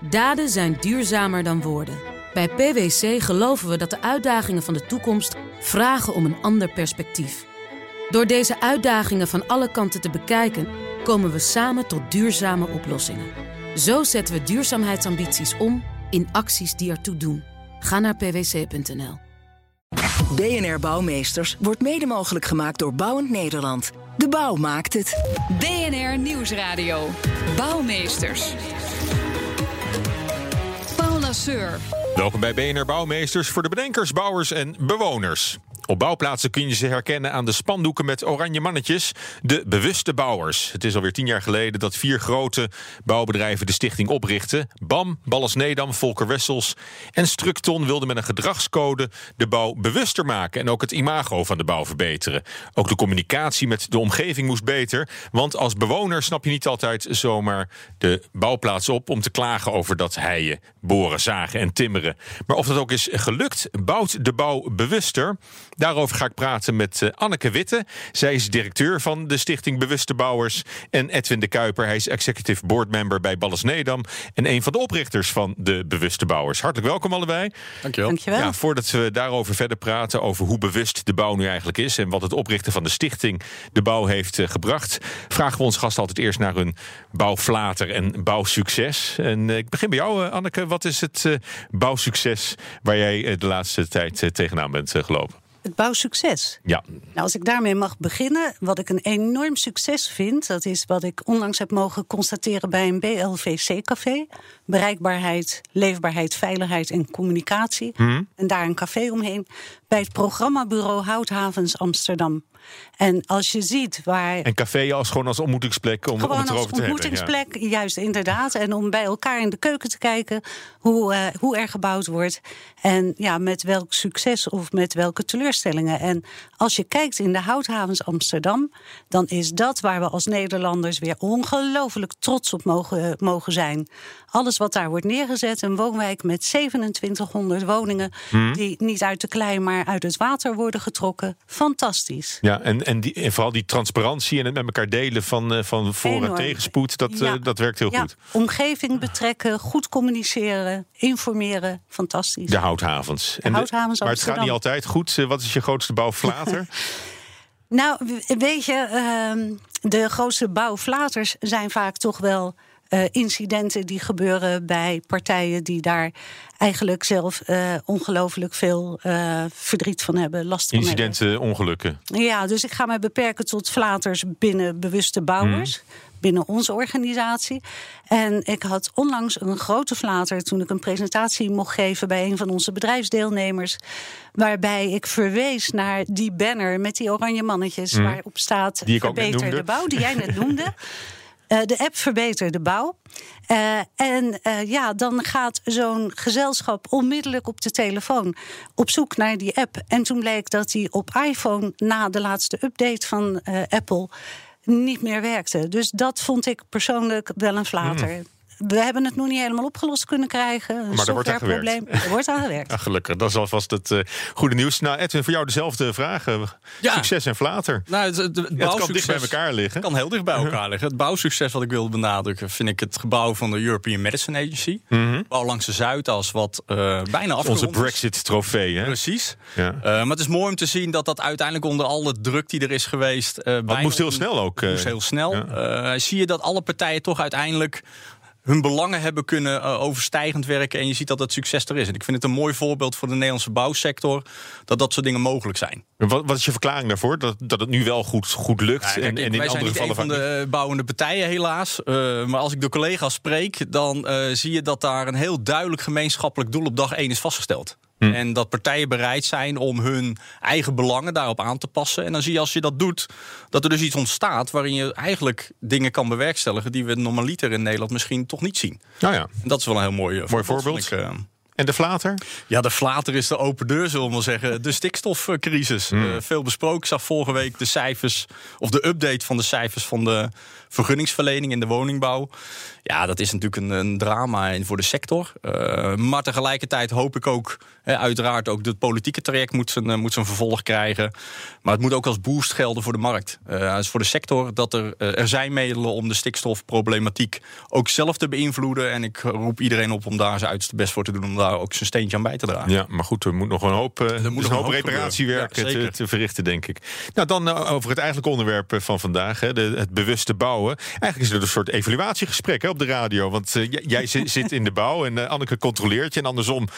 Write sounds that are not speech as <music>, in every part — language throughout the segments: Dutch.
Daden zijn duurzamer dan woorden. Bij PwC geloven we dat de uitdagingen van de toekomst vragen om een ander perspectief. Door deze uitdagingen van alle kanten te bekijken, komen we samen tot duurzame oplossingen. Zo zetten we duurzaamheidsambities om in acties die ertoe doen. Ga naar pwc.nl. BNR Bouwmeesters wordt mede mogelijk gemaakt door Bouwend Nederland. De bouw maakt het. BNR Nieuwsradio. Bouwmeesters. Lasseur. Welkom bij BNR Bouwmeesters voor de bedenkers, bouwers en bewoners. Op bouwplaatsen kun je ze herkennen aan de spandoeken met oranje mannetjes. De bewuste bouwers. Het is alweer tien jaar geleden dat vier grote bouwbedrijven de stichting oprichten. BAM, Ballas Nedam, Volker Wessels en Structon wilden met een gedragscode de bouw bewuster maken. En ook het imago van de bouw verbeteren. Ook de communicatie met de omgeving moest beter. Want als bewoner snap je niet altijd zomaar de bouwplaats op om te klagen over dat heien, boren, zagen en timmeren. Maar of dat ook is gelukt, bouwt de bouw bewuster. Daarover ga ik praten met uh, Anneke Witte. Zij is directeur van de Stichting Bewuste Bouwers. En Edwin de Kuiper, hij is executive board member bij Ballas Nedam. En een van de oprichters van de Bewuste Bouwers. Hartelijk welkom allebei. Dankjewel. Dankjewel. Ja, voordat we daarover verder praten, over hoe bewust de bouw nu eigenlijk is. En wat het oprichten van de stichting de bouw heeft uh, gebracht. Vragen we ons gast altijd eerst naar hun bouwflater en bouwsucces. En uh, ik begin bij jou, Anneke. Wat is het bouwsucces waar jij de laatste tijd tegenaan bent gelopen? Het bouwsucces. Ja. Nou, als ik daarmee mag beginnen, wat ik een enorm succes vind, dat is wat ik onlangs heb mogen constateren bij een BLVC-café: bereikbaarheid, leefbaarheid, veiligheid en communicatie. Hmm. En daar een café omheen. Bij het programmabureau Houthavens Amsterdam. En als je ziet waar. En café als gewoon als ontmoetingsplek om, Gewoon om het als erover te hebben. ontmoetingsplek, juist inderdaad. En om bij elkaar in de keuken te kijken hoe, uh, hoe er gebouwd wordt. En ja, met welk succes of met welke teleurstellingen. En als je kijkt in de houthavens Amsterdam, dan is dat waar we als Nederlanders weer ongelooflijk trots op mogen, mogen zijn. Alles wat daar wordt neergezet, een woonwijk met 2700 woningen, Hmm. die niet uit de klei, maar uit het water worden getrokken. Fantastisch. Ja, en, en, die, en vooral die transparantie en het met elkaar delen van, uh, van voor- en tegenspoed, dat, Ja. uh, dat werkt heel ja, goed. Omgeving betrekken, goed communiceren, informeren, fantastisch. De houthavens. En houthavens maar het gaat niet altijd goed. Uh, wat is je grootste bouwflater? <laughs> <laughs> Nou, weet je, ehm, de grootste bouwflaters zijn vaak toch wel eh, incidenten die gebeuren bij partijen die daar eigenlijk zelf eh, ongelooflijk veel eh, verdriet van hebben, last van hebben. Incidenten, ongelukken. Ja, dus ik ga mij beperken tot flaters binnen bewuste bouwers. Binnen onze organisatie. En ik had onlangs een grote flater toen ik een presentatie mocht geven bij een van onze bedrijfsdeelnemers. Waarbij ik verwees naar die banner met die oranje mannetjes. Waarop staat Die ik ook net verbeter de bouw, die jij net <laughs> noemde. Eh, de app Verbeter de Bouw. Eh, en eh, ja, dan gaat zo'n gezelschap onmiddellijk op de telefoon op zoek naar die app. En toen bleek dat die op iPhone na de laatste update van Apple niet meer werkte. Dus dat vond ik persoonlijk wel een flater. We hebben het nog niet helemaal opgelost kunnen krijgen. Een Maar er wordt aan softwareprobleem. Er wordt aan gewerkt. Ja, <laughs> gelukkig, dat is alvast het uh, goede nieuws. Nou, Edwin, voor jou dezelfde vragen. Ja. Succes en flater. Nou, het, het, het Ja, het kan bouwsucces dicht bij elkaar liggen. kan heel dicht bij <laughs> elkaar liggen. Het bouwsucces wat ik wilde benadrukken... vind ik het gebouw van de European Medicine Agency. Bouw langs de Zuidas, wat uh, bijna afgerond Onze. Brexit-trofee, hè? Precies. Ja. Uh, maar het is mooi om te zien dat dat uiteindelijk onder alle druk die er is geweest... Uh, het moest heel snel ook. Het moest heel snel. Ja. zie je dat alle partijen toch uiteindelijk hun belangen hebben kunnen uh, overstijgend werken. En je ziet dat het succes er is. En ik vind het een mooi voorbeeld voor de Nederlandse bouwsector. Dat dat soort dingen mogelijk zijn. Wat, wat is je verklaring daarvoor? Dat, dat het nu wel goed, goed lukt? Ja, kijk, en, en in wij andere zijn niet gevallen een van de bouwende partijen helaas. Uh, maar als ik de collega's spreek, dan uh, zie je dat daar een heel duidelijk gemeenschappelijk doel op dag 1 is vastgesteld. Hm. En dat partijen bereid zijn om hun eigen belangen daarop aan te passen. En dan zie je als je dat doet, dat er dus iets ontstaat waarin je eigenlijk dingen kan bewerkstelligen die we normaliter in Nederland misschien toch niet zien. Nou ja. En dat is wel een heel mooi, mooi voorbeeld. Ik, uh... En de flater? Ja, de flater is de open deur, zullen we maar zeggen. De stikstofcrisis. Hmm. Uh, veel besproken. Ik zag vorige week de cijfers, of de update van de cijfers van de vergunningsverlening in de woningbouw. Ja, dat is natuurlijk een, een drama voor de sector. Uh, maar tegelijkertijd hoop ik ook, uiteraard ook, het politieke traject moet zijn, moet zijn vervolg krijgen. Maar het moet ook als boost gelden voor de markt. Uh, dus voor de sector dat er, er zijn middelen om de stikstofproblematiek ook zelf te beïnvloeden. En ik roep iedereen op om daar zijn uiterste best voor te doen, om daar ook zijn steentje aan bij te dragen. Ja, maar goed, er moet nog een hoop, er moet nog een hoop reparatiewerk te, te, verrichten, denk ik. Nou, dan over het eigenlijke onderwerp van vandaag, hè, de, het bewuste bouwen. Eigenlijk is er een soort evaluatiegesprek hè, op de radio. Want uh, jij zit in de bouw en uh, Anneke controleert je. En andersom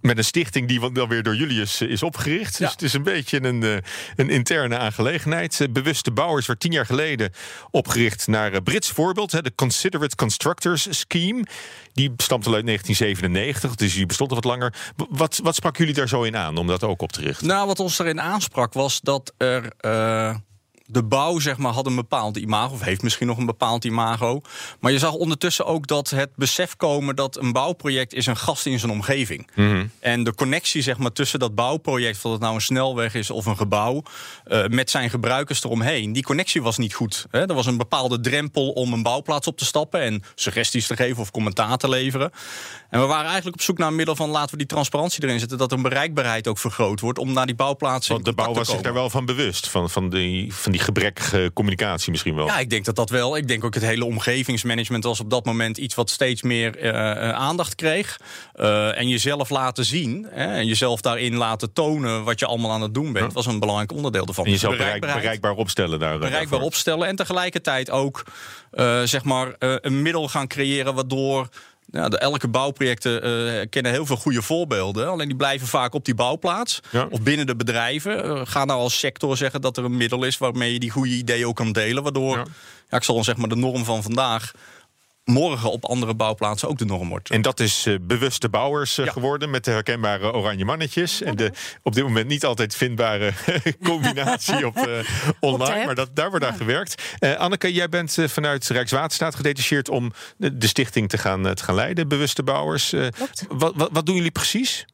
met een stichting die dan weer door Julius is opgericht. Dus het is een beetje een, een interne aangelegenheid. Bewuste Bouwers werd tien jaar geleden opgericht naar Brits voorbeeld. Hè, de Considerate Constructors Scheme. Die stamt al uit 1997, dus die bestond al wat langer. Wat, wat sprak jullie daar zo in aan om dat ook op te richten? Nou, wat ons erin aansprak was dat er de bouw zeg maar, had een bepaald imago, of heeft misschien nog een bepaald imago. Maar je zag ondertussen ook dat het besef komen dat een bouwproject is een gast in zijn omgeving. Mm En de connectie zeg maar, tussen dat bouwproject, of het nou een snelweg is of een gebouw, uh, met zijn gebruikers eromheen, die connectie was niet goed. Hè? Er was een bepaalde drempel om een bouwplaats op te stappen en suggesties te geven of commentaar te leveren. En we waren eigenlijk op zoek naar een middel van laten we die transparantie erin zetten, dat een bereikbaarheid ook vergroot wordt om naar die bouwplaatsen. Want de bouw was zich daar wel van bewust, van, van, die, van die gebrekkige communicatie misschien wel. Ja, ik denk dat dat wel. Ik denk ook het hele omgevingsmanagement was op dat moment iets wat steeds meer uh, aandacht kreeg. Uh, en jezelf laten zien hè, en jezelf daarin laten tonen wat je allemaal aan het doen bent, was een belangrijk onderdeel ervan. En jezelf bereikbaar opstellen daar. Bereikbaar daarvoor. opstellen en tegelijkertijd ook zeg maar een middel gaan creëren waardoor ja, de, elke bouwprojecten uh, kennen heel veel goede voorbeelden. Alleen die blijven vaak op die bouwplaats. Of binnen de bedrijven. Uh, ga nou als sector zeggen dat er een middel is waarmee je die goede ideeën ook kan delen. Waardoor, ja. ja ik zal dan zeg maar de norm van vandaag morgen op andere bouwplaatsen ook de norm wordt. En dat is uh, bewuste bouwers uh, geworden met de herkenbare oranje mannetjes. En de op dit moment niet altijd vindbare <laughs> combinatie op uh, online. maar dat, daar wordt aan gewerkt. Anneke, jij bent vanuit Rijkswaterstaat gedetacheerd om de, de stichting te gaan, te gaan leiden. Bewuste bouwers. Wat, wat, wat doen jullie precies?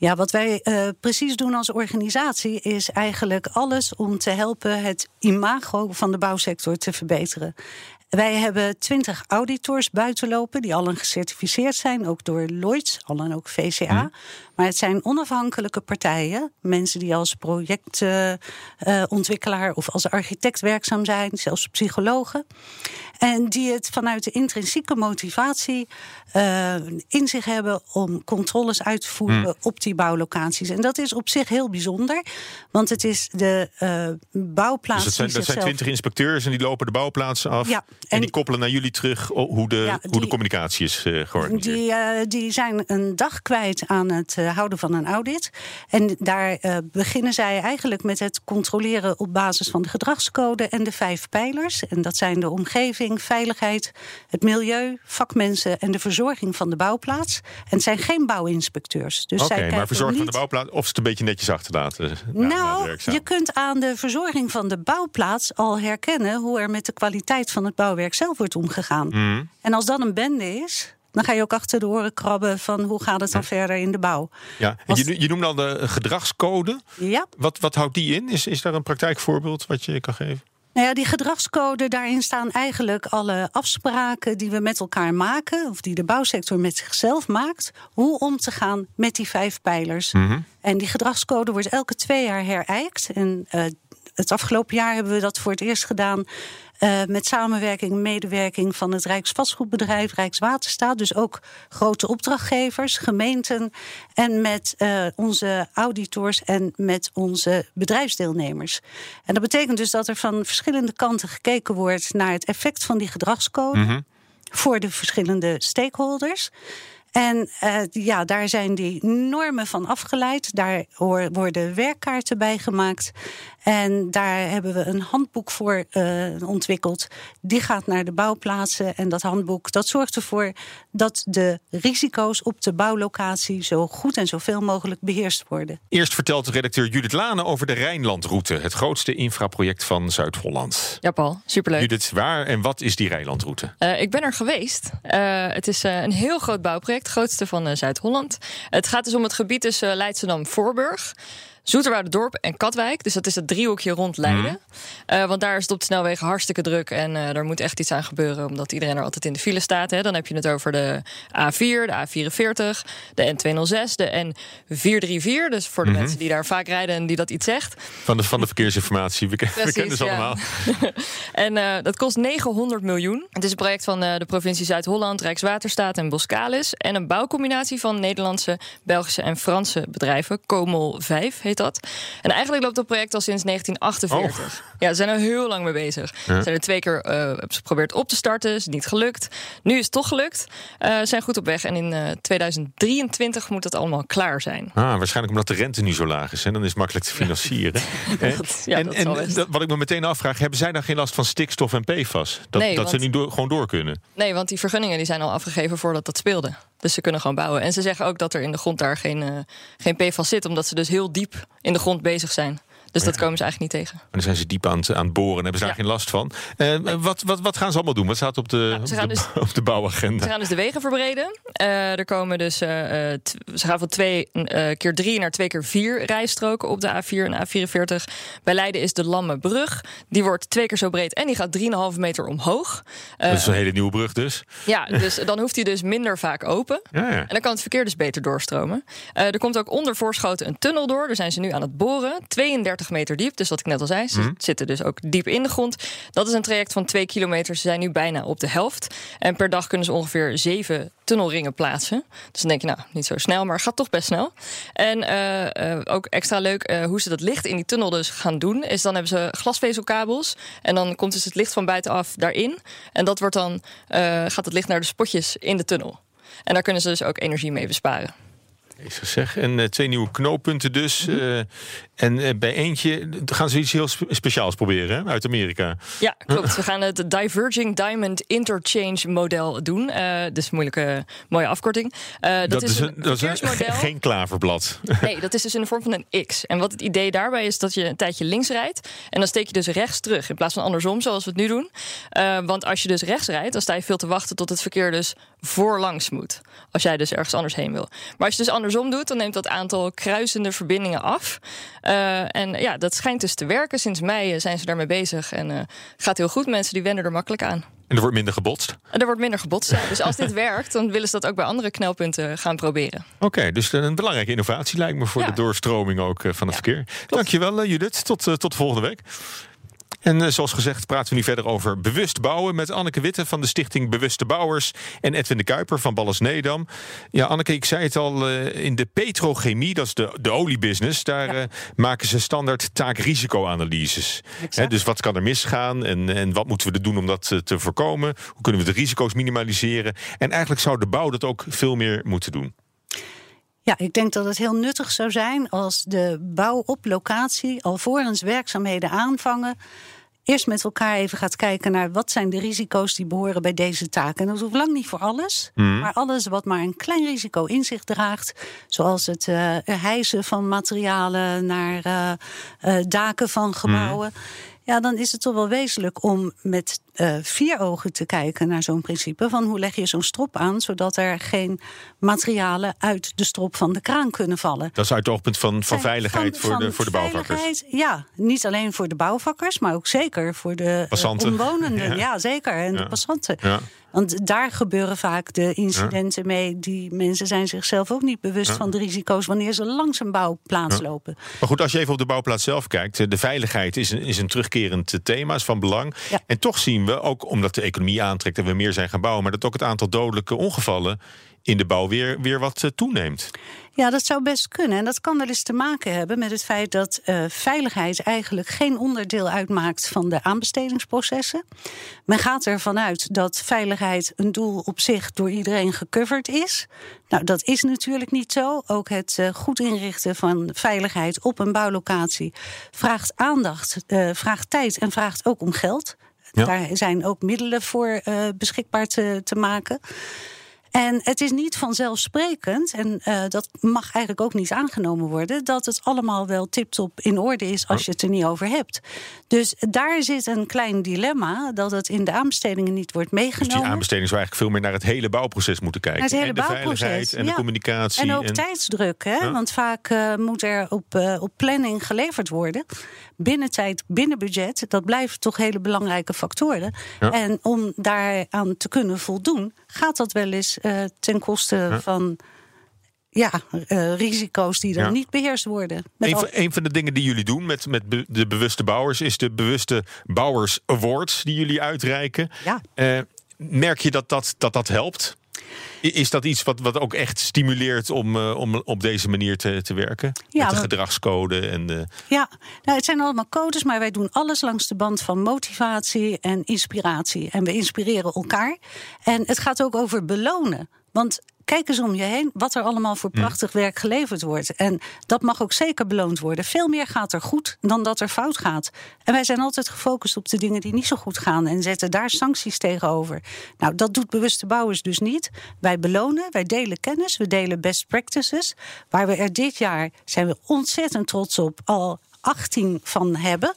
Ja, wat wij uh, precies doen als organisatie is eigenlijk alles om te helpen het imago van de bouwsector te verbeteren. Wij hebben twintig auditors buiten lopen die allen gecertificeerd zijn, ook door Lloyds, allen ook VCA. Mhm. Maar het zijn onafhankelijke partijen, mensen die als projectontwikkelaar uh, of als architect werkzaam zijn, zelfs psychologen. En die het vanuit de intrinsieke motivatie uh, in zich hebben om controles uit te voeren hmm. op die bouwlocaties. En dat is op zich heel bijzonder, want het is de uh, bouwplaats. Dus dat zijn, dat zijn twintig inspecteurs en die lopen de bouwplaatsen af. Ja, en, die koppelen naar jullie terug hoe de, ja, die, hoe de communicatie is uh, georganiseerd. Die, uh, die zijn een dag kwijt aan het houden van een audit. En daar beginnen zij eigenlijk met het controleren op basis van de gedragscode en de vijf pijlers. En dat zijn de omgeving veiligheid, het milieu, vakmensen en de verzorging van de bouwplaats. En het zijn geen bouwinspecteurs. Dus Oké, maar verzorging van de bouwplaats of ze het een beetje netjes achterlaten? Nou, je kunt aan de verzorging van de bouwplaats al herkennen hoe er met de kwaliteit van het bouwwerk zelf wordt omgegaan. Mhm. En als dat een bende is, dan ga je ook achter de oren krabben van hoe gaat het dan verder in de bouw. Ja, je, je noemt al de gedragscode. Ja. Wat, wat houdt die in? Is, is daar een praktijkvoorbeeld wat je kan geven? Nou ja, die gedragscode, daarin staan eigenlijk alle afspraken die we met elkaar maken, of die de bouwsector met zichzelf maakt, hoe om te gaan met die vijf pijlers. Mhm. En die gedragscode wordt elke twee jaar herijkt. En uh, het afgelopen jaar hebben we dat voor het eerst gedaan uh, met samenwerking en medewerking van het Rijksvastgoedbedrijf, Rijkswaterstaat. Dus ook grote opdrachtgevers, gemeenten. En met uh, onze auditors en met onze bedrijfsdeelnemers. En dat betekent dus dat er van verschillende kanten gekeken wordt naar het effect van die gedragscode. Mm -hmm. Voor de verschillende stakeholders. En uh, ja, daar zijn die normen van afgeleid. Daar worden werkkaarten bij gemaakt. En daar hebben we een handboek voor uh, ontwikkeld. Die gaat naar de bouwplaatsen. En dat handboek dat zorgt ervoor dat de risico's op de bouwlocatie zo goed en zoveel mogelijk beheerst worden. Eerst vertelt redacteur Judith Lane over de Rijnlandroute, het grootste infraproject van Zuid-Holland. Ja, Paul, superleuk. Judith, waar en wat is die Rijnlandroute? Uh, ik ben er geweest. Uh, het is uh, een heel groot bouwproject, het grootste van Zuid-Holland. Het gaat dus om het gebied tussen Leidschendam-Voorburg Zoeterwoude-dorp en Katwijk. Dus dat is het driehoekje rond Leiden. Uh, want daar is het op de snelwegen hartstikke druk. En uh, daar moet echt iets aan gebeuren. Omdat iedereen er altijd in de file staat. Hè. Dan heb je het over de A4, de A44, de N206, de N434. Dus voor de Mhm. mensen die daar vaak rijden en die dat iets zegt. Van de, van de verkeersinformatie. We, ken- we kennen ze ja. allemaal. <laughs> en eh, dat kost 900 miljoen. Het is een project van eh, de provincie Zuid-Holland, Rijkswaterstaat en Boskalis. En een bouwcombinatie van Nederlandse, Belgische en Franse bedrijven. Comol 5 heet dat. En eigenlijk loopt dat project al sinds 1948. Ja, ze zijn er heel lang mee bezig. Ze zijn er twee keer eh, hebben geprobeerd op te starten, is niet gelukt. Nu is het toch gelukt. Eh, Ze zijn goed op weg en in eh, 2023 moet het allemaal klaar zijn. Ah, waarschijnlijk omdat de rente nu zo laag is. En dan is het makkelijk te financieren. <laughs> Eh, Dat- ja, en dat dat- wat ik me meteen afvraag, hebben zij dan geen last van stikstof en PFAS? Dat, Nee, dat ze door, gewoon door kunnen? Nee, want die vergunningen die zijn al afgegeven voordat dat speelde. Dus ze kunnen gewoon bouwen. En ze zeggen ook dat er in de grond daar geen, eh, geen PFAS zit, omdat ze dus heel diep in de grond bezig zijn. Dus dat komen ze eigenlijk niet tegen. En dan zijn ze diep aan het, aan het boren en hebben ze daar geen last van. Eh, wat, wat, wat gaan ze allemaal doen? Wat staat op de, op de, dus- <laughs> op de bouwagenda? Ze gaan dus de wegen verbreden. Eh, er komen dus, eh, eh, ze gaan van twee eh, keer drie naar twee keer vier rijstroken op de A4 en A44. Bij Leiden is de Lammenbrug. Die wordt twee keer zo breed en die gaat 3,5 meter omhoog. Eh, dat is een hele nieuwe brug dus. ja, <laughs> dus dan hoeft hij dus minder vaak open. Ja, ja. En dan kan het verkeer dus beter doorstromen. Eh, er komt ook onder Voorschoten een tunnel door. Daar zijn ze nu aan het boren. 32 meter diep. Dus wat ik net al zei, ze zitten dus ook diep in de grond. Dat is een traject van 2 kilometer. Ze zijn nu bijna op de helft. En per dag kunnen ze ongeveer 7 tunnelringen plaatsen. Dus dan denk je, nou, niet zo snel, maar gaat toch best snel. En eh, eh, ook extra leuk eh, hoe ze dat licht in die tunnel dus gaan doen... is dan hebben ze glasvezelkabels. En dan komt dus het licht van buitenaf daarin. En dat wordt dan, gaat het licht naar de spotjes in de tunnel. En daar kunnen ze dus ook energie mee besparen. Jezus zeg. En twee nieuwe knooppunten dus. Mhm. eh, en eh, bij eentje gaan ze iets heel spe- speciaals proberen hè, uit Amerika. Ja, <laughs> klopt. We gaan het Diverging Diamond Interchange model doen. Eh dus een moeilijke, mooie afkorting. Eh, dat, is een, dat is een- <laughs> geen klaverblad. <laughs> Nee, dat is dus in de vorm van een X. En wat het idee daarbij is dat je een tijdje links rijdt. En dan steek je dus rechts terug. In plaats van andersom, zoals we het nu doen. Want als je dus rechts rijdt, dan sta je veel te wachten tot het verkeer dus voorlangs moet. Als jij dus ergens anders heen wil. Maar als je dus andersom doet, dan neemt dat aantal kruisende verbindingen af. Eh, en ja, dat schijnt dus te werken. Sinds mei eh, zijn ze daarmee bezig. En eh, gaat heel goed. Mensen die wennen er makkelijk aan. En er wordt minder gebotst. En er wordt minder gebotst. ja. Dus als dit <laughs> werkt, dan willen ze dat ook bij andere knelpunten gaan proberen. Oké, dus een belangrijke innovatie lijkt me voor Ja. de doorstroming ook van het Ja, verkeer. Dankjewel Judith, tot, tot volgende week. En eh, zoals gezegd praten we nu verder over bewust bouwen... met Anneke Witte van de stichting Bewuste Bouwers... en Edwin de Kuiper van Ballas Nedam. Ja, Anneke, ik zei het al, eh, in de petrochemie, dat is de, de oliebusiness... daar eh, maken ze standaard taak-risico-analyses. Dus wat kan er misgaan en, en wat moeten we er doen om dat te voorkomen? Hoe kunnen we de risico's minimaliseren? En eigenlijk zou de bouw dat ook veel meer moeten doen. Ja, ik denk dat het heel nuttig zou zijn als de bouw op locatie alvorens werkzaamheden aanvangen. Eerst met elkaar even gaat kijken naar wat zijn de risico's die behoren bij deze taak. En dat hoeft lang niet voor alles, maar alles wat maar een klein risico in zich draagt. Zoals het eh hijsen van materialen naar eh, eh, daken van gebouwen. Ja, dan is het toch wel wezenlijk om met eh, vier ogen te kijken naar zo'n principe. Van hoe leg je zo'n strop aan, zodat er geen materialen uit de strop van de kraan kunnen vallen. Dat is uit het oogpunt van, van veiligheid van- voor, de, voor de bouwvakkers. Ja, niet alleen voor de bouwvakkers, maar ook zeker voor de eh, omwonenden. <laughs> Ja. Ja. zeker. En Ja. de passanten. Ja. Want daar gebeuren vaak de incidenten mee. Die mensen zijn zichzelf ook niet bewust van de risico's wanneer ze langs een bouwplaats lopen. Maar goed, als je even op de bouwplaats zelf kijkt, eh, de veiligheid is een, is een terugkerend eh, thema, is van belang. En toch zien we, ook omdat de economie aantrekt en we meer zijn gaan bouwen, maar dat ook het aantal dodelijke ongevallen in de bouw weer, weer wat eh, toeneemt. Ja, dat zou best kunnen. En dat kan wel eens te maken hebben met het feit dat eh, veiligheid eigenlijk geen onderdeel uitmaakt van de aanbestedingsprocessen. Men gaat ervan uit dat veiligheid een doel op zich door iedereen gecoverd is. Nou, dat is natuurlijk niet zo. Ook het eh, goed inrichten van veiligheid op een bouwlocatie vraagt aandacht, vraagt tijd en vraagt ook om geld. Ja. Daar zijn ook middelen voor beschikbaar te, te maken. En het is niet vanzelfsprekend, en uh, dat mag eigenlijk ook niet aangenomen worden, dat het allemaal wel tip-top in orde is als je het er niet over hebt. Dus daar zit een klein dilemma dat het in de aanbestedingen niet wordt meegenomen. Dus die aanbesteding zou eigenlijk veel meer naar het hele bouwproces moeten kijken. Het hele en de bouwproces, veiligheid en ja. de communicatie. En ook tijdsdruk, hè? Ja. want vaak uh, moet er op, uh, op planning geleverd worden. Binnen tijd, binnen budget, dat blijven toch hele belangrijke factoren. Ja. En om daaraan te kunnen voldoen, gaat dat wel eens uh, ten koste Ja. van ja, uh, risico's die dan Ja. niet beheerst worden. Een van, een van de dingen die jullie doen met, met be- de bewuste bouwers is de bewuste Bouwers Awards die jullie uitreiken. Ja. Eh, merk je dat dat, dat, dat helpt? Is dat iets wat, wat ook echt stimuleert om, eh, om op deze manier te, te werken? Ja, met de gedragscode en de. Ja, nou, het zijn allemaal codes, maar wij doen alles langs de band van motivatie en inspiratie. En we inspireren elkaar. En het gaat ook over belonen. Want kijk eens om je heen wat er allemaal voor prachtig werk geleverd wordt. En dat mag ook zeker beloond worden. Veel meer gaat er goed dan dat er fout gaat. En wij zijn altijd gefocust op de dingen die niet zo goed gaan en zetten daar sancties tegenover. Nou, dat doet bewuste bouwers dus niet. Wij belonen, wij delen kennis, we delen best practices. Waar we er dit jaar zijn we ontzettend trots op al 18 van hebben.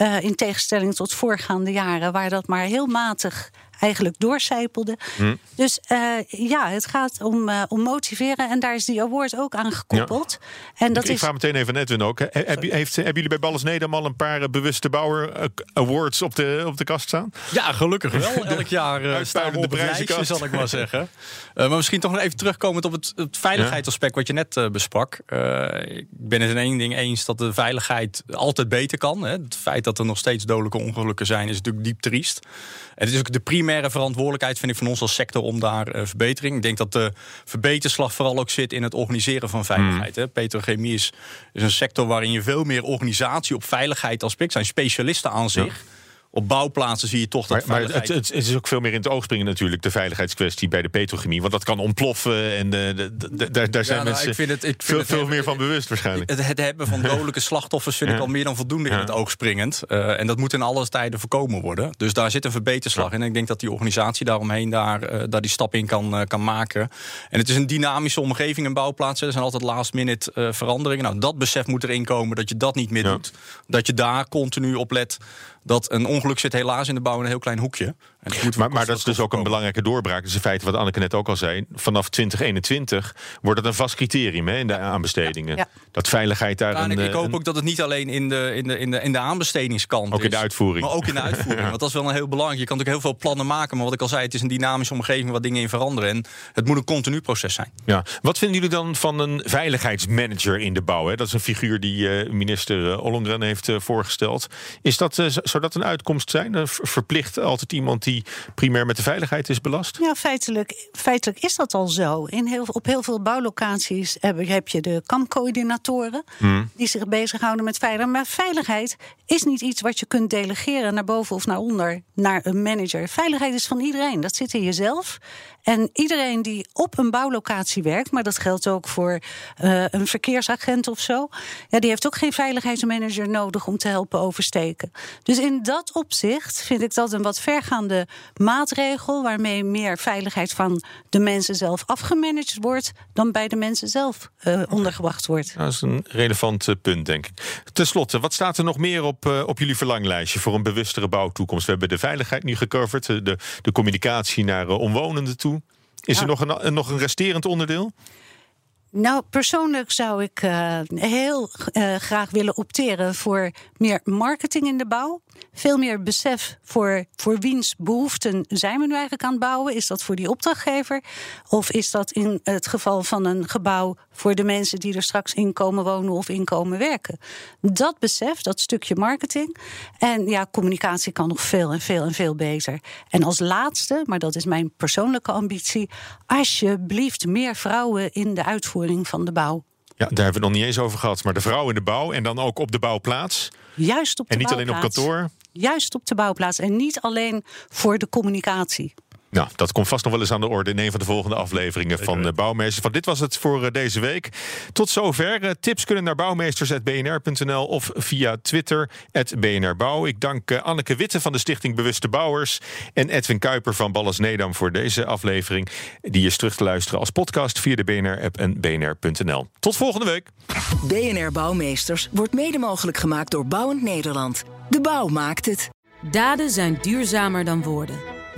Uh, in tegenstelling tot voorgaande jaren, waar dat maar heel matig eigenlijk doorcijpelde. Hmm. Dus uh, ja, het gaat om, uh, om motiveren en daar is die award ook aan gekoppeld. En dat ik, ik is vraag meteen even aan Edwin ook. He- Heb, je- heeft, hebben jullie bij Balles Nedam al een paar eh, bewuste bouwer eh, awards op de, op de kast staan? Ja, gelukkig wel. <laughs> Elk jaar uh, staan we op lijstje, prijzenkast. zal ik maar zeggen. Uh, <laughs> maar misschien toch nog even terugkomend op het, het veiligheidsaspect wat je net uh, besprak. Uh, ik ben het in één ding eens dat de veiligheid altijd beter kan. Hè. Het feit dat er nog steeds dodelijke ongelukken zijn is natuurlijk diep triest. En het is ook de primaire verantwoordelijkheid, vind ik, van ons als sector om daar uh, verbetering. Ik denk dat de verbeterslag vooral ook zit in het organiseren van veiligheid. Hmm. Hè. Petrochemie is, is een sector waarin je veel meer organisatie op veiligheid aspect zijn specialisten aan zich. Ja. Op bouwplaatsen zie je toch dat maar, maar het, het, het, is ook veel meer in het oog springen natuurlijk, de veiligheidskwestie bij de petrochemie. Want dat kan ontploffen en de, de, daar, daar zijn ja, nou, mensen ik vind het, ik vind veel, het veel hebben, meer van bewust waarschijnlijk. Het, het hebben van <laughs> dodelijke slachtoffers vind ik al meer dan voldoende in het oog springend. Uh, en dat moet in alle tijden voorkomen worden. Dus daar zit een verbeterslag in. En ik denk dat die organisatie daaromheen daar, uh, daar die stap in kan, uh, kan maken. En het is een dynamische omgeving in bouwplaatsen. Er zijn altijd last minute uh, veranderingen. Nou, dat besef moet erin komen dat je dat niet meer Ja. doet. Dat je daar continu op let dat een ongeluk zit helaas in de bouw in een heel klein hoekje. Maar, maar dat is dus ook een belangrijke doorbraak. Dat is in feite wat Anneke net ook al zei. Vanaf 2021 wordt het een vast criterium hè, in de aanbestedingen. Ja. Dat veiligheid daar een, ik, ik eh, hoop een- ook dat het niet alleen in de, in de, in de, in de aanbestedingskant Ook in is, de uitvoering. Maar ook in de uitvoering. Want dat is wel een heel belangrijk. Je kan natuurlijk heel veel plannen maken. Maar wat ik al zei, het is een dynamische omgeving waar dingen in veranderen. En het moet een continu proces zijn. Ja. Wat vinden jullie dan van een veiligheidsmanager in de bouw? Hè? Dat is een figuur die eh, minister eh, Ollongren heeft eh, voorgesteld. Is dat, eh, zou dat een uitkomst zijn? Eh, ver- verplicht altijd iemand die primair met de veiligheid is belast? Ja, feitelijk, feitelijk is dat al zo. In heel, op heel veel bouwlocaties heb, heb je de kampcoördinatoren... die zich bezighouden met veiligheid. Maar veiligheid is niet iets wat je kunt delegeren... naar boven of naar onder, naar een manager. Veiligheid is van iedereen. Dat zit in jezelf. En iedereen die op een bouwlocatie werkt... maar dat geldt ook voor eh, een verkeersagent of zo... Ja, die heeft ook geen veiligheidsmanager nodig om te helpen oversteken. Dus in dat opzicht vind ik dat een wat vergaande maatregel... waarmee meer veiligheid van de mensen zelf afgemanaged wordt... dan bij de mensen zelf eh, ondergebracht wordt. Dat is een relevant eh, punt, denk ik. Ten slotte, wat staat er nog meer op, eh, op jullie verlanglijstje voor een bewustere bouwtoekomst? We hebben de veiligheid nu gecoverd, de, de communicatie naar omwonenden toe. Is Ja. er nog een, nog een resterend onderdeel? Nou, persoonlijk zou ik uh, heel uh, graag willen opteren voor meer marketing in de bouw. Veel meer besef voor, voor wiens behoeften zijn we nu eigenlijk aan het bouwen. Is dat voor die opdrachtgever? Of is dat in het geval van een gebouw voor de mensen die er straks in komen wonen of in komen werken? Dat besef, dat stukje marketing. En ja, communicatie kan nog veel en veel en veel beter. En als laatste, maar dat is mijn persoonlijke ambitie, alsjeblieft meer vrouwen in de uitvoering van de bouw. Ja, daar hebben we het nog niet eens over gehad. Maar de vrouw in de bouw en dan ook op de bouwplaats. Juist op de En niet alleen op bouwplaats. kantoor. Juist op de bouwplaats en niet alleen voor de communicatie. Nou, dat komt vast nog wel eens aan de orde in een van de volgende afleveringen van uh, Bouwmeesters. Van dit was het voor uh, deze week. Tot zover. Uh, tips kunnen naar bouwmeesters.bnr.nl of via Twitter, @bnrbouw. Ik dank Anneke Witte van de Stichting Bewuste Bouwers en Edwin Kuiper van Ballas Nedam voor deze aflevering. Die is terug te luisteren als podcast via de BNR-app en bnr.nl. Tot volgende week. BNR Bouwmeesters wordt mede mogelijk gemaakt door Bouwend Nederland. De bouw maakt het. Daden zijn duurzamer dan woorden.